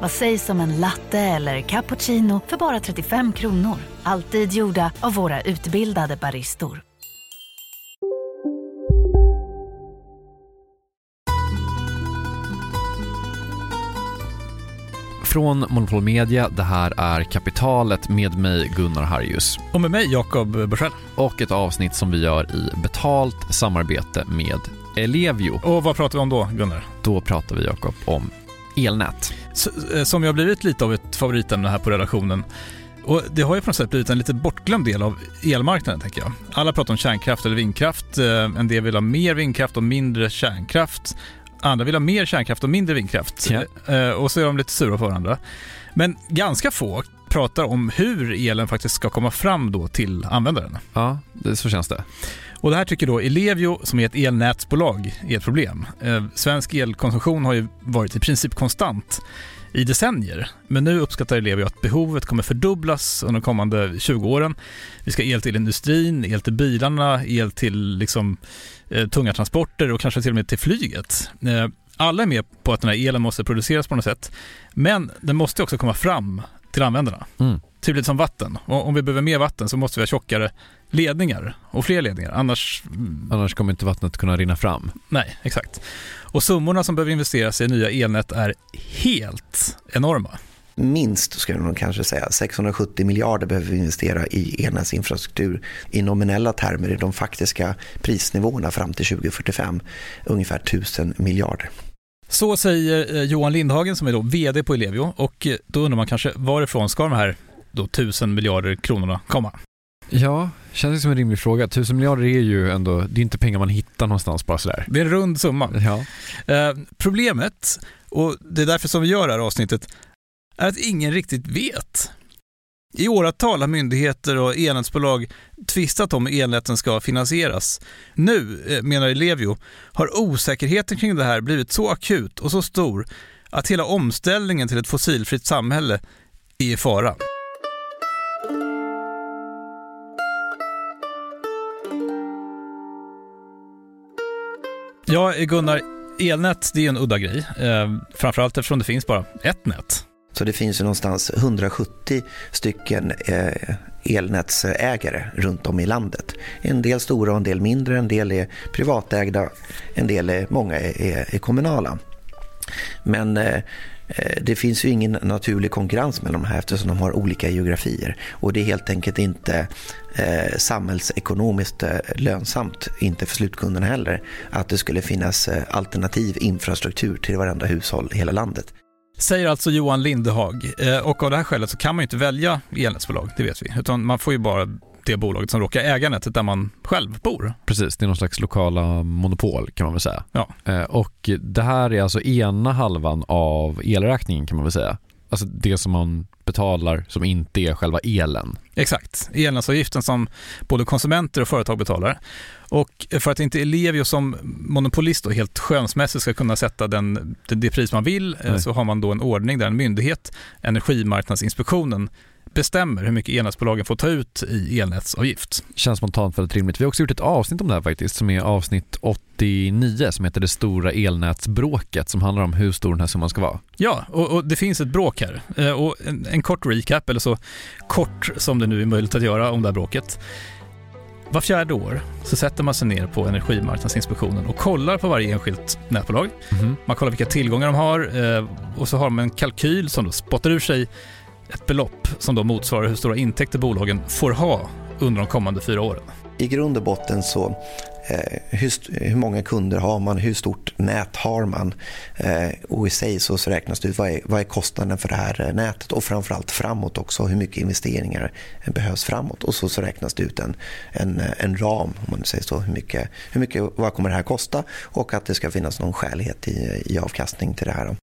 Vad sägs om en latte eller cappuccino för bara 35 kronor? Alltid gjorda av våra utbildade baristor. Från Monopol Media, det här är Kapitalet med mig Gunnar Harjus. Och med mig Jakob Bursell. Och ett avsnitt som vi gör i betalt samarbete med Ellevio. Och vad pratar vi om då Gunnar? Då pratar vi Jakob om elnät. Eh, som ju har blivit lite av ett favoritämne här på redaktionen. Och det har ju på något sätt blivit en lite bortglömd del av elmarknaden, tänker jag. Alla pratar om kärnkraft eller vindkraft. Eh, en del vill ha mer vindkraft och mindre kärnkraft. Andra vill ha mer kärnkraft och mindre vindkraft. Yeah. Och så är de lite sura på varandra. Men ganska få pratar om hur elen faktiskt ska komma fram då till användaren. Ja, det, så känns det. Och det här tycker då Ellevio, som är ett elnätsbolag, är ett problem. Eh, svensk elkonsumtion har ju varit i princip konstant i decennier. Men nu uppskattar Ellevio att behovet kommer fördubblas under de kommande 20 åren. Vi ska el till industrin, el till bilarna, el till liksom, eh, tunga transporter och kanske till och med till flyget. Eh, alla är med på att den här elen måste produceras på något sätt, men den måste också komma fram till användarna. Mm. Lite som vatten. Och om vi behöver mer vatten så måste vi ha tjockare ledningar och fler ledningar. Annars... Annars kommer inte vattnet kunna rinna fram. Nej, exakt. Och summorna som behöver investeras i nya elnät är helt enorma. Minst, skulle nog kanske säga, 670 miljarder behöver vi investera i elnätsinfrastruktur i nominella termer i de faktiska prisnivåerna fram till 2045, ungefär 1000 miljarder. Så säger eh, Johan Lindhagen som är då VD på Ellevio och eh, då undrar man kanske varifrån ska de här då 1000 miljarder kronorna komma? Ja, känns det som en rimlig fråga. 1000 miljarder är ju ändå, det är inte pengar man hittar någonstans bara sådär. Det är en rund summa. Ja. Eh, problemet, och det är därför som vi gör det här avsnittet, är att ingen riktigt vet. I åratal har myndigheter och elnätsbolag tvistat om hur elnäten ska finansieras. Nu, eh, menar Ellevio, har osäkerheten kring det här blivit så akut och så stor att hela omställningen till ett fossilfritt samhälle är i fara. Ja, Gunnar, elnät det är en udda grej. Eh, framförallt eftersom det finns bara ett nät. Så det finns ju någonstans 170 stycken eh, elnätsägare runt om i landet. En del stora och en del mindre, en del är privatägda, en del är, många är, är, är kommunala. Men eh, eh, Eh, det finns ju ingen naturlig konkurrens mellan de här eftersom de har olika geografier. Och det är helt enkelt inte eh, samhällsekonomiskt eh, lönsamt, inte för slutkunderna heller, att det skulle finnas eh, alternativ infrastruktur till varenda hushåll i hela landet. Säger alltså Johan Lindehag. Eh, och av det här skälet så kan man ju inte välja elnätsbolag, det vet vi. Utan man får ju bara det bolaget som råkar äga nätet där man själv bor. Precis, det är någon slags lokala monopol kan man väl säga. Ja. Eh, och det här är alltså ena halvan av elräkningen kan man väl säga. Alltså det som man betalar som inte är själva elen. Exakt, elnätsavgiften som både konsumenter och företag betalar. Och för att inte Ellevio som monopolist då helt skönsmässigt ska kunna sätta den, det pris man vill Nej. så har man då en ordning där en myndighet, Energimarknadsinspektionen, bestämmer hur mycket elnätsbolagen får ta ut i elnätsavgift. Känns spontant väldigt rimligt. Vi har också gjort ett avsnitt om det här faktiskt som är avsnitt 89 som heter Det stora elnätsbråket som handlar om hur stor den här summan ska vara. Ja, och, och det finns ett bråk här. Eh, och en, en kort recap, eller så kort som det nu är möjligt att göra om det här bråket. Var fjärde år så sätter man sig ner på Energimarknadsinspektionen och kollar på varje enskilt nätbolag. Mm. Man kollar vilka tillgångar de har eh, och så har man en kalkyl som då spottar ur sig ett belopp som då motsvarar hur stora intäkter bolagen får ha under de kommande fyra åren. I grund och botten så eh, hur, hur, många kunder har man, hur stort nät har man? Eh, och i sig så, så räknas det ut vad är, vad är kostnaden för det här eh, nätet? Och framförallt framåt också hur mycket investeringar behövs framåt? Och så, så räknas det ut en, en, en ram om man säger så, hur mycket, hur mycket, vad kommer det här kosta? Och att det ska finnas någon skälighet i, i avkastning till det här.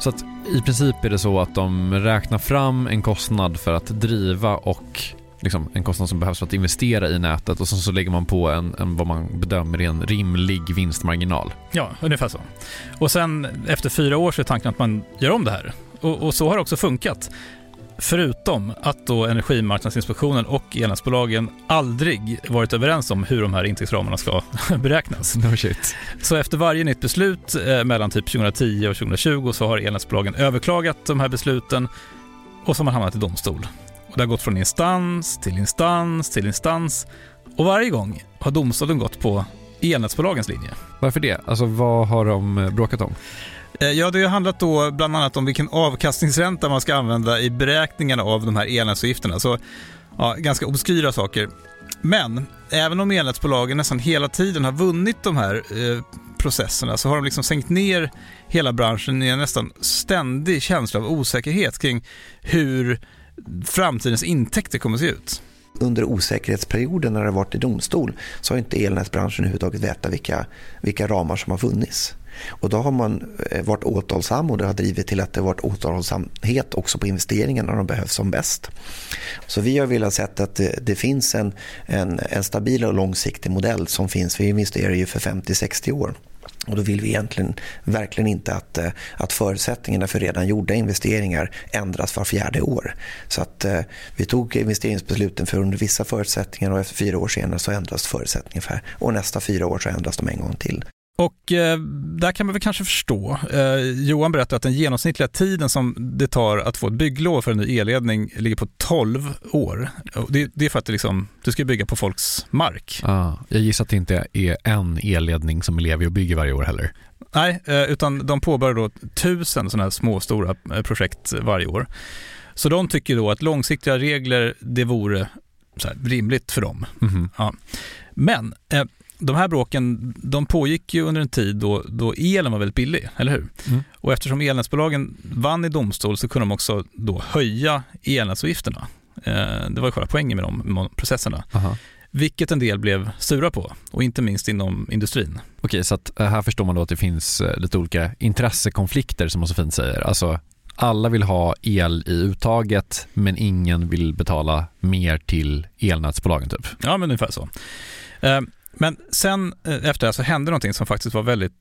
Så att i princip är det så att de räknar fram en kostnad för att driva och liksom en kostnad som behövs för att investera i nätet och sen så lägger man på en, en vad man bedömer är en rimlig vinstmarginal. Ja, ungefär så. Och sen efter fyra år så är tanken att man gör om det här. Och, och så har det också funkat. Förutom att då Energimarknadsinspektionen och elnätsbolagen aldrig varit överens om hur de här intäktsramarna ska beräknas. No shit. Så efter varje nytt beslut eh, mellan typ 2010 och 2020 så har elnätsbolagen överklagat de här besluten och så har man hamnat i domstol. Och det har gått från instans till instans till instans och varje gång har domstolen gått på elnätsbolagens linje. Varför det? Alltså vad har de bråkat om? Eh, ja, det har handlat då bland annat om vilken avkastningsränta man ska använda i beräkningarna av de här elnätsavgifterna. Så ja, ganska obskyra saker. Men även om elnätsbolagen nästan hela tiden har vunnit de här eh, processerna så har de liksom sänkt ner hela branschen i en nästan ständig känsla av osäkerhet kring hur framtidens intäkter kommer att se ut. Under osäkerhetsperioden när det har varit i domstol så har inte elnätsbranschen överhuvudtaget vetat vilka, vilka ramar som har funnits. Och då har man eh, varit återhållsam och det har drivit till att det har varit återhållsamhet också på investeringarna när de behövs som bäst. Så vi har velat se att det, det finns en, en, en stabil och långsiktig modell som finns. Vi investerar ju för 50-60 år. Och då vill vi egentligen verkligen inte att, eh, att förutsättningarna för redan gjorda investeringar ändras var fjärde år. Så att eh, vi tog investeringsbesluten för under vissa förutsättningar och efter fyra år senare så ändras förutsättningarna för och nästa fyra år så ändras de en gång till. Och eh, där kan man väl kanske förstå. Eh, Johan berättade att den genomsnittliga tiden som det tar att få ett bygglov för en ny elledning ligger på 12 år. Det, det, är för att det liksom, du ska bygga på folks mark. Ah, jag gissar att det inte är en elledning som Ellevio bygger varje år heller. Nej, eh, utan de påbörjar då tusen sådana här små stora eh, projekt varje år. Så de tycker då att långsiktiga regler, det vore rimligt för dem. Mm -hmm. ja. Men eh, de här bråken de pågick ju under en tid då, då elen var väldigt billig, eller hur? Mm. Och eftersom elnätsbolagen vann i domstol så kunde de också då höja elnätsavgifterna. Eh, det var ju själva poängen med de processerna. Aha. Vilket en del blev sura på och inte minst inom industrin. Okej, så eh, här förstår man då att det finns eh, lite olika intressekonflikter som man så fint säger. Alltså alla vill ha el i uttaget men ingen vill betala mer till elnätsbolagen typ. Ja, men ungefär så. Men sen eh, efter det så hände någonting som faktiskt var väldigt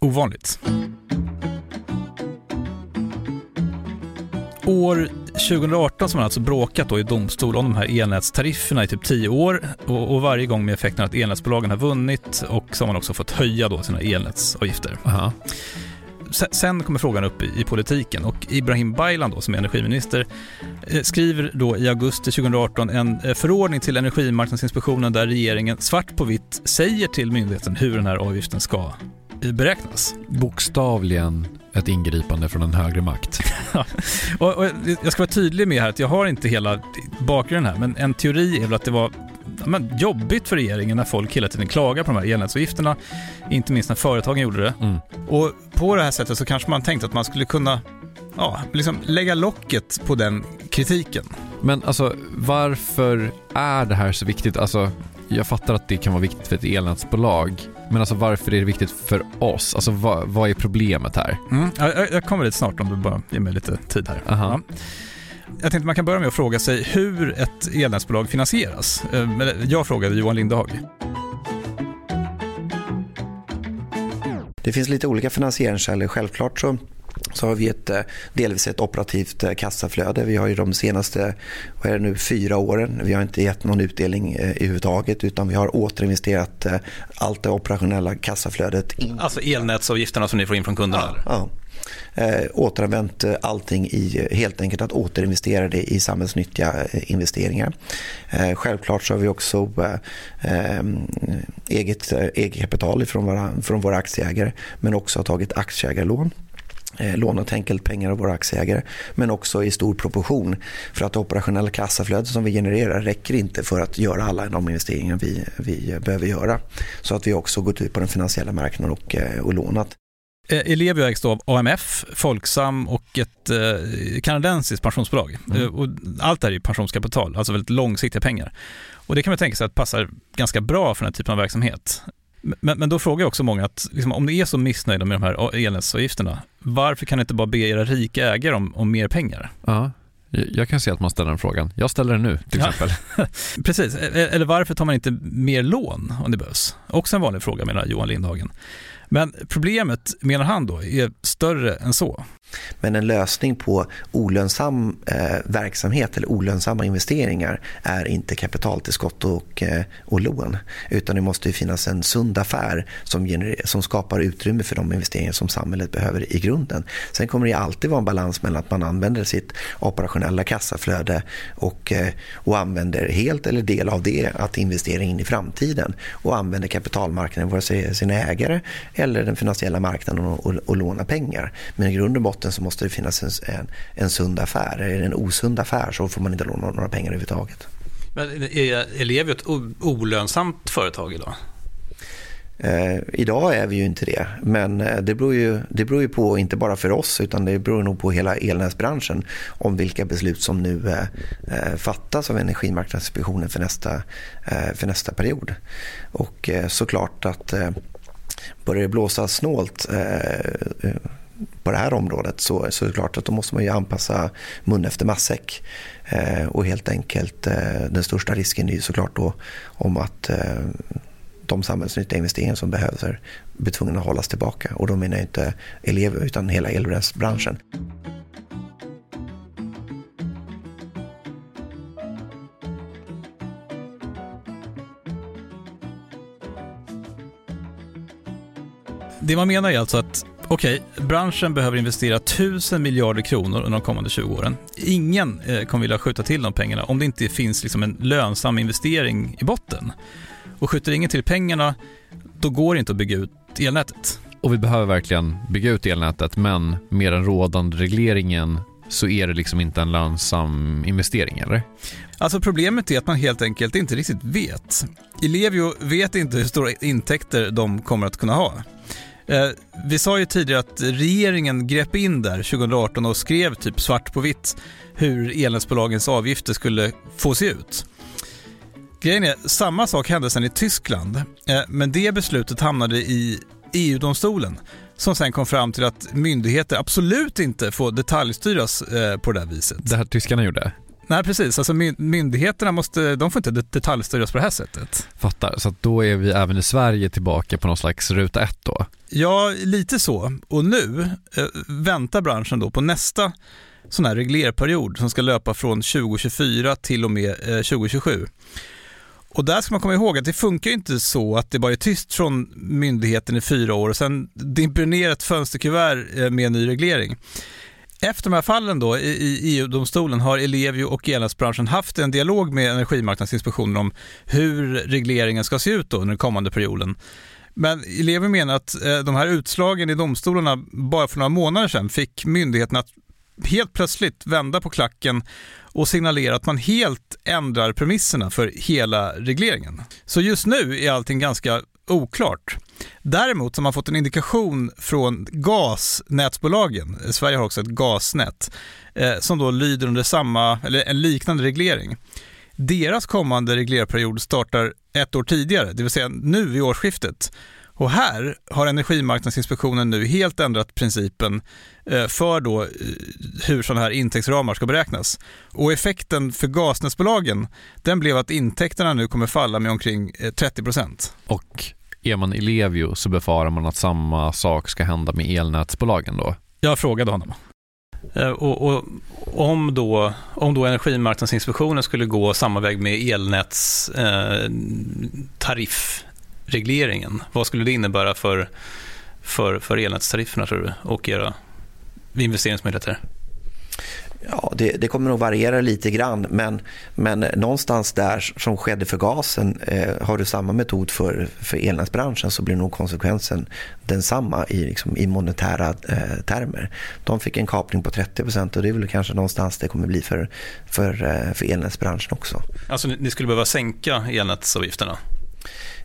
ovanligt. År 2018 så har man alltså bråkat då i domstol om de här elnätstarifferna i typ 10 år och, och, varje gång med effekten att elnätsbolagen har vunnit och så har man också fått höja då sina elnätsavgifter. Aha sen kommer frågan upp i, politiken och Ibrahim Baylan då, som är energiminister eh, skriver då i augusti 2018 en eh, förordning till Energimarknadsinspektionen där regeringen svart på vitt säger till myndigheten hur den här avgiften ska eh, beräknas. Bokstavligen ett ingripande från en högre makt. och, och, jag ska vara tydlig med här att jag har inte hela bakgrunden här, men en teori är väl att det var men, jobbigt för regeringen när folk hela tiden klagar på de här elnätsavgifterna. Inte minst när företagen gjorde det. Mm. Och på det här sättet så kanske man tänkte att man skulle kunna ja, liksom lägga locket på den kritiken. Men alltså varför är det här så viktigt? Alltså, jag fattar att det kan vara viktigt för ett elnätsbolag. Men alltså varför är det viktigt för oss? Alltså vad, vad är problemet här? Mm, jag, jag kommer lite snart om du bara ger mig lite tid här. Ja. Jag tänkte man kan börja med att fråga sig hur ett elnätsbolag finansieras. Eh, jag frågade Johan Lindehag. Det finns lite olika finansieringskällor. Självklart så så har vi ett, eh, delvis ett operativt eh, kassaflöde. Vi har ju de senaste vad är det nu, fyra åren, vi har inte gett någon utdelning eh, överhuvudtaget utan vi har återinvesterat allt det operationella kassaflödet. In. Alltså elnätsavgifterna som ni får in från kunderna? Ja, ja. Eh, återanvänt eh, allting i eh, helt enkelt att återinvestera det i samhällsnyttiga eh, investeringar. Eh, självklart så har vi också eh, ehm, eget, eget kapital från våra, från våra aktieägare men också har tagit aktieägarlån lånat enkelt pengar av våra aktieägare men också i stor proportion för att det operationella kassaflödet som vi genererar räcker inte för att göra alla de investeringar vi, vi behöver göra. Så att vi också gått ut på den finansiella marknaden och, och lånat. Eh, Ellevio ägs då av AMF, Folksam och ett eh, kanadensiskt pensionsbolag. Mm. Och allt det här är pensionskapital, alltså väldigt långsiktiga pengar. Och det kan man tänka sig att passar ganska bra för den här typen av verksamhet. Men, men då frågar också många att liksom, om ni är så missnöjda med de här elnätsavgifterna, varför kan ni inte bara be era rika ägare om, om mer pengar? Ja, jag kan se att man ställer den frågan. Jag ställer den nu till exempel. Ja. Precis, e-, e-, eller varför tar man inte mer lån om det behövs? Också en vanlig fråga menar Johan Lindhagen. Men problemet, menar han då, är större än så. Men en lösning på olönsam eh, verksamhet eller olönsamma investeringar är inte kapitaltillskott och, eh, och lån. Utan det måste finnas en sund affär som, som skapar utrymme för de investeringar som samhället behöver i grunden. Sen kommer det alltid vara en balans mellan att man använder sitt operationella kassaflöde och, eh, och använder helt eller del av det att investera in i framtiden och använder kapitalmarknaden, vare sig sina ägare eller den finansiella marknaden och, och, och låna pengar. Men i grund och botten så måste det finnas en, en, en sund affär. Är det en osund affär så får man inte låna några pengar överhuvudtaget. Men är Ellevio ett olönsamt företag idag? Eh, idag är vi ju inte det, men eh, det beror, ju, det beror ju på, inte bara för oss, utan det beror nog på hela elnätsbranschen om vilka beslut som nu eh, eh fattas av Energimarknadsinspektionen för nästa, eh, för nästa period. Och eh, såklart att börjar det blåsa snålt på det här området så, så är det klart att då måste man ju anpassa mun efter matsäck. Eh, och helt enkelt eh, den största risken är såklart då om att eh, de samhällsnyttiga investeringar som behövs blir tvungna att hållas tillbaka. Och då menar jag inte elever utan hela elbränslebranschen. Det man menar är alltså att Okej, branschen behöver investera 1000 miljarder kronor under de kommande 20 åren. Ingen eh, kommer vilja skjuta till de pengarna om det inte finns liksom en lönsam investering i botten. Och skjuter ingen till pengarna, då går det inte att bygga ut elnätet. Och vi behöver verkligen bygga ut elnätet, men med den rådande regleringen så är det liksom inte en lönsam investering, eller? Alltså problemet är att man helt enkelt inte riktigt vet. Ellevio vet inte hur stora intäkter de kommer att kunna ha. Eh, vi sa ju tidigare att regeringen grep in där 2018 och skrev typ svart på vitt hur elnätsbolagens avgifter skulle få se ut. Grejen är, samma sak hände sen i Tyskland, eh, men det beslutet hamnade i EU-domstolen som sen kom fram till att myndigheter absolut inte får detaljstyras eh, på det där viset. Det här tyskarna gjorde? Nej, precis. Alltså myndigheterna måste, de får inte detaljstyras på det här sättet. Fattar, så då är vi även i Sverige tillbaka på någon slags ruta ett då? Ja, lite så. Och nu eh, väntar branschen då på nästa sån här reglerperiod som ska löpa från 2024 till och med eh, 2027. Och där ska man komma ihåg att det funkar inte så att det bara är tyst från myndigheten i fyra år och sen dimper ner ett fönsterkuvert eh, med en ny reglering. Efter de här fallen då i EU-domstolen har Ellevio och elnätsbranschen haft en dialog med Energimarknadsinspektionen om hur regleringen ska se ut då under den kommande perioden. Men elever menar att eh, de här utslagen i domstolarna bara för några månader sedan fick myndigheterna att helt plötsligt vända på klacken och signalera att man helt ändrar premisserna för hela regleringen. Så just nu är allting ganska oklart. Däremot har man fått en indikation från gasnätsbolagen, Sverige har också ett gasnät, eh, som då lyder under samma, eller en liknande reglering. Deras kommande reglerperiod startar ett år tidigare, det vill säga nu vid årsskiftet. Och här har Energimarknadsinspektionen nu helt ändrat principen eh, för då eh, hur sådana här intäktsramar ska beräknas. Och effekten för gasnätsbolagen, den blev att intäkterna nu kommer falla med omkring 30 eh, Och är man Ellevio så befarar man att samma sak ska hända med elnätsbolagen då? Jag frågade honom. Eh, och, och, om, då, om då Energimarknadsinspektionen skulle gå samma väg med elnätstariff eh, tariffregleringen Vad skulle det innebära för, för, för elnätstarifferna tror du och era investeringsmöjligheter? Ja, det, det, kommer nog variera lite grann, men, men någonstans där som skedde för gasen, eh, har du samma metod för, för elnätsbranschen så blir nog konsekvensen densamma i, liksom, i monetära eh, termer. De fick en kapning på 30% och det är väl kanske någonstans det kommer bli för, för, eh, för elnätsbranschen också. Alltså ni skulle behöva sänka elnätsavgifterna?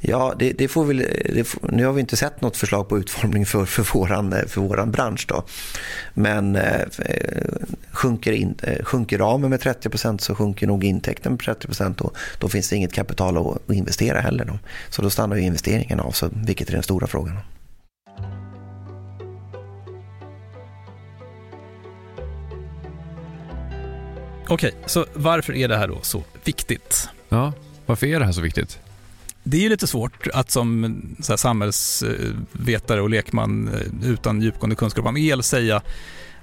Ja, det, det får väl, det nu har vi inte sett något förslag på utformning för, för, våran, för våran bransch. Då. Men eh, sjunker, in, eh, sjunker ramen med 30% så sjunker nog intäkten med 30 och då finns det inget kapital att, att investera heller. Då. Så då stannar ju investeringen av, så, vilket är den stora frågan. Okej, så varför är det här då så viktigt? Ja, varför är det här så viktigt? Det är ju lite svårt att som så samhällsvetare och lekman eh, utan djupgående kunskap om el säga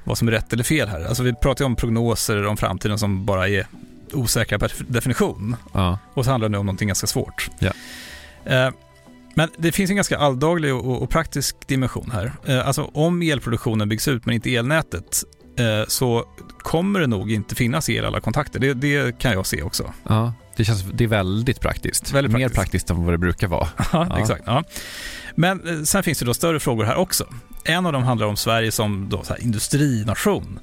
vad som är rätt eller fel här. Alltså vi pratar ju om prognoser om framtiden som bara är osäkra per definition. Ja. Och så handlar det om någonting ganska svårt. Ja. Eh, men det finns en ganska alldaglig och, praktisk dimension här. Eh, alltså om elproduktionen byggs ut men inte elnätet så kommer det nog inte finnas el i alla kontakter. Det, det kan jag se också. Ja, det, känns, det är väldigt praktiskt. Väldigt praktiskt. Mer praktiskt än vad det brukar vara. ja, exakt. Ja. Men eh, sen finns det då större frågor här också. En av dem handlar om Sverige som då så industrination.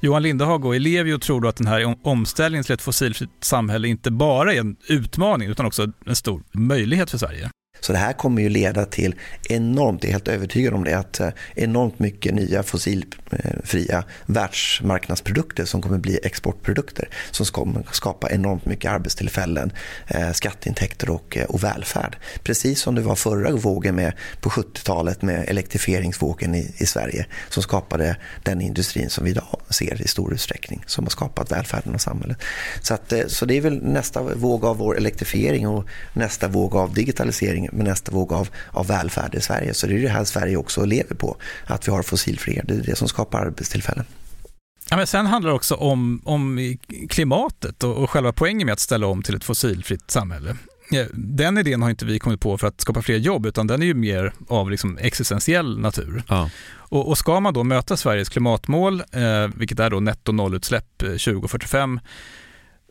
Johan Lindehag och Ellevio tror då att den här omställningen till ett fossilfritt samhälle inte bara är en utmaning utan också en stor möjlighet för Sverige. Så det här kommer ju leda till enormt, jag är helt övertygad om det, att eh, enormt mycket nya fossilfria världsmarknadsprodukter som kommer bli exportprodukter som kommer skapa enormt mycket arbetstillfällen, eh, skatteintäkter och, eh, och välfärd. Precis som det var förra vågen med, på 70-talet med elektrifieringsvågen i, i Sverige som skapade den industrin som vi idag ser i stor utsträckning som har skapat välfärden och samhället. Så, att, eh, så det är väl nästa våg av vår elektrifiering och nästa våg av digitalisering med nästa våg av, av välfärd i Sverige. Så det är det här Sverige också lever på, att vi har fossilfria. Det är det som skapar arbetstillfällen. Ja, men sen handlar det också om, om klimatet och, och själva poängen med att ställa om till ett fossilfritt samhälle. Den idén har inte vi kommit på för att skapa fler jobb utan den är ju mer av liksom existentiell natur. Ja. Och, och, ska man då möta Sveriges klimatmål, eh, vilket är då netto nollutsläpp 2045, eh,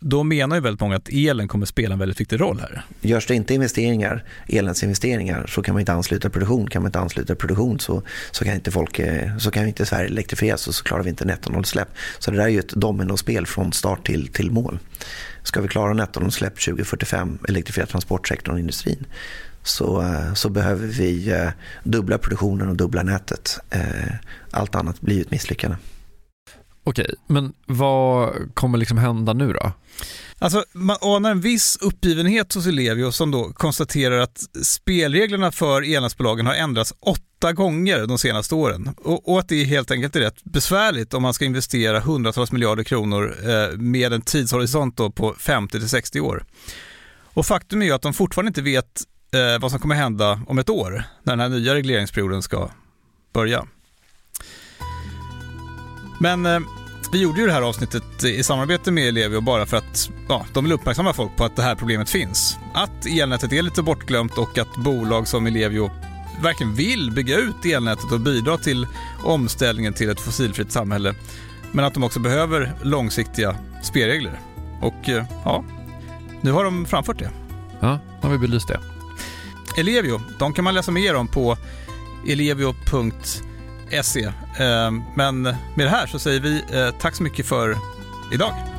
då menar ju väldigt många att elen kommer spela en väldigt viktig roll här. Görs det inte investeringar, elnätsinvesteringar, så kan man inte ansluta produktion. Kan man inte ansluta produktion så, så kan inte folk, eh, så kan inte Sverige elektrifieras och så klarar vi inte nettonollutsläpp. Så det där är ju ett dominospel från start till, till mål. Ska vi klara nettonollutsläpp 2045, elektrifiera transportsektorn och industrin, så, eh, så behöver vi eh, dubbla produktionen och dubbla nätet. Allt annat blir ett misslyckande. Okej, men vad kommer liksom hända nu då? Alltså, man anar en viss uppgivenhet hos Ellevio som då konstaterar att spelreglerna för elnätsbolagen har ändrats åtta gånger de senaste åren och, och, att det helt enkelt är rätt besvärligt om man ska investera hundratals miljarder kronor eh, med en tidshorisont på 50 till 60 år. Och faktum är ju att de fortfarande inte vet eh, vad som kommer hända om ett år när den här nya regleringsperioden ska börja. Men eh, vi gjorde ju det här avsnittet i samarbete med Ellevio bara för att ja, de vill uppmärksamma folk på att det här problemet finns. Att elnätet är lite bortglömt och att bolag som Ellevio verkligen vill bygga ut elnätet och bidra till omställningen till ett fossilfritt samhälle. Men att de också behöver långsiktiga spelregler. Och eh, ja, nu har de framfört det. Ja, har vi belyst det. Ellevio, de kan man läsa mer om på elevio.se se. Eh, men med det här så säger vi eh, tack så mycket för idag.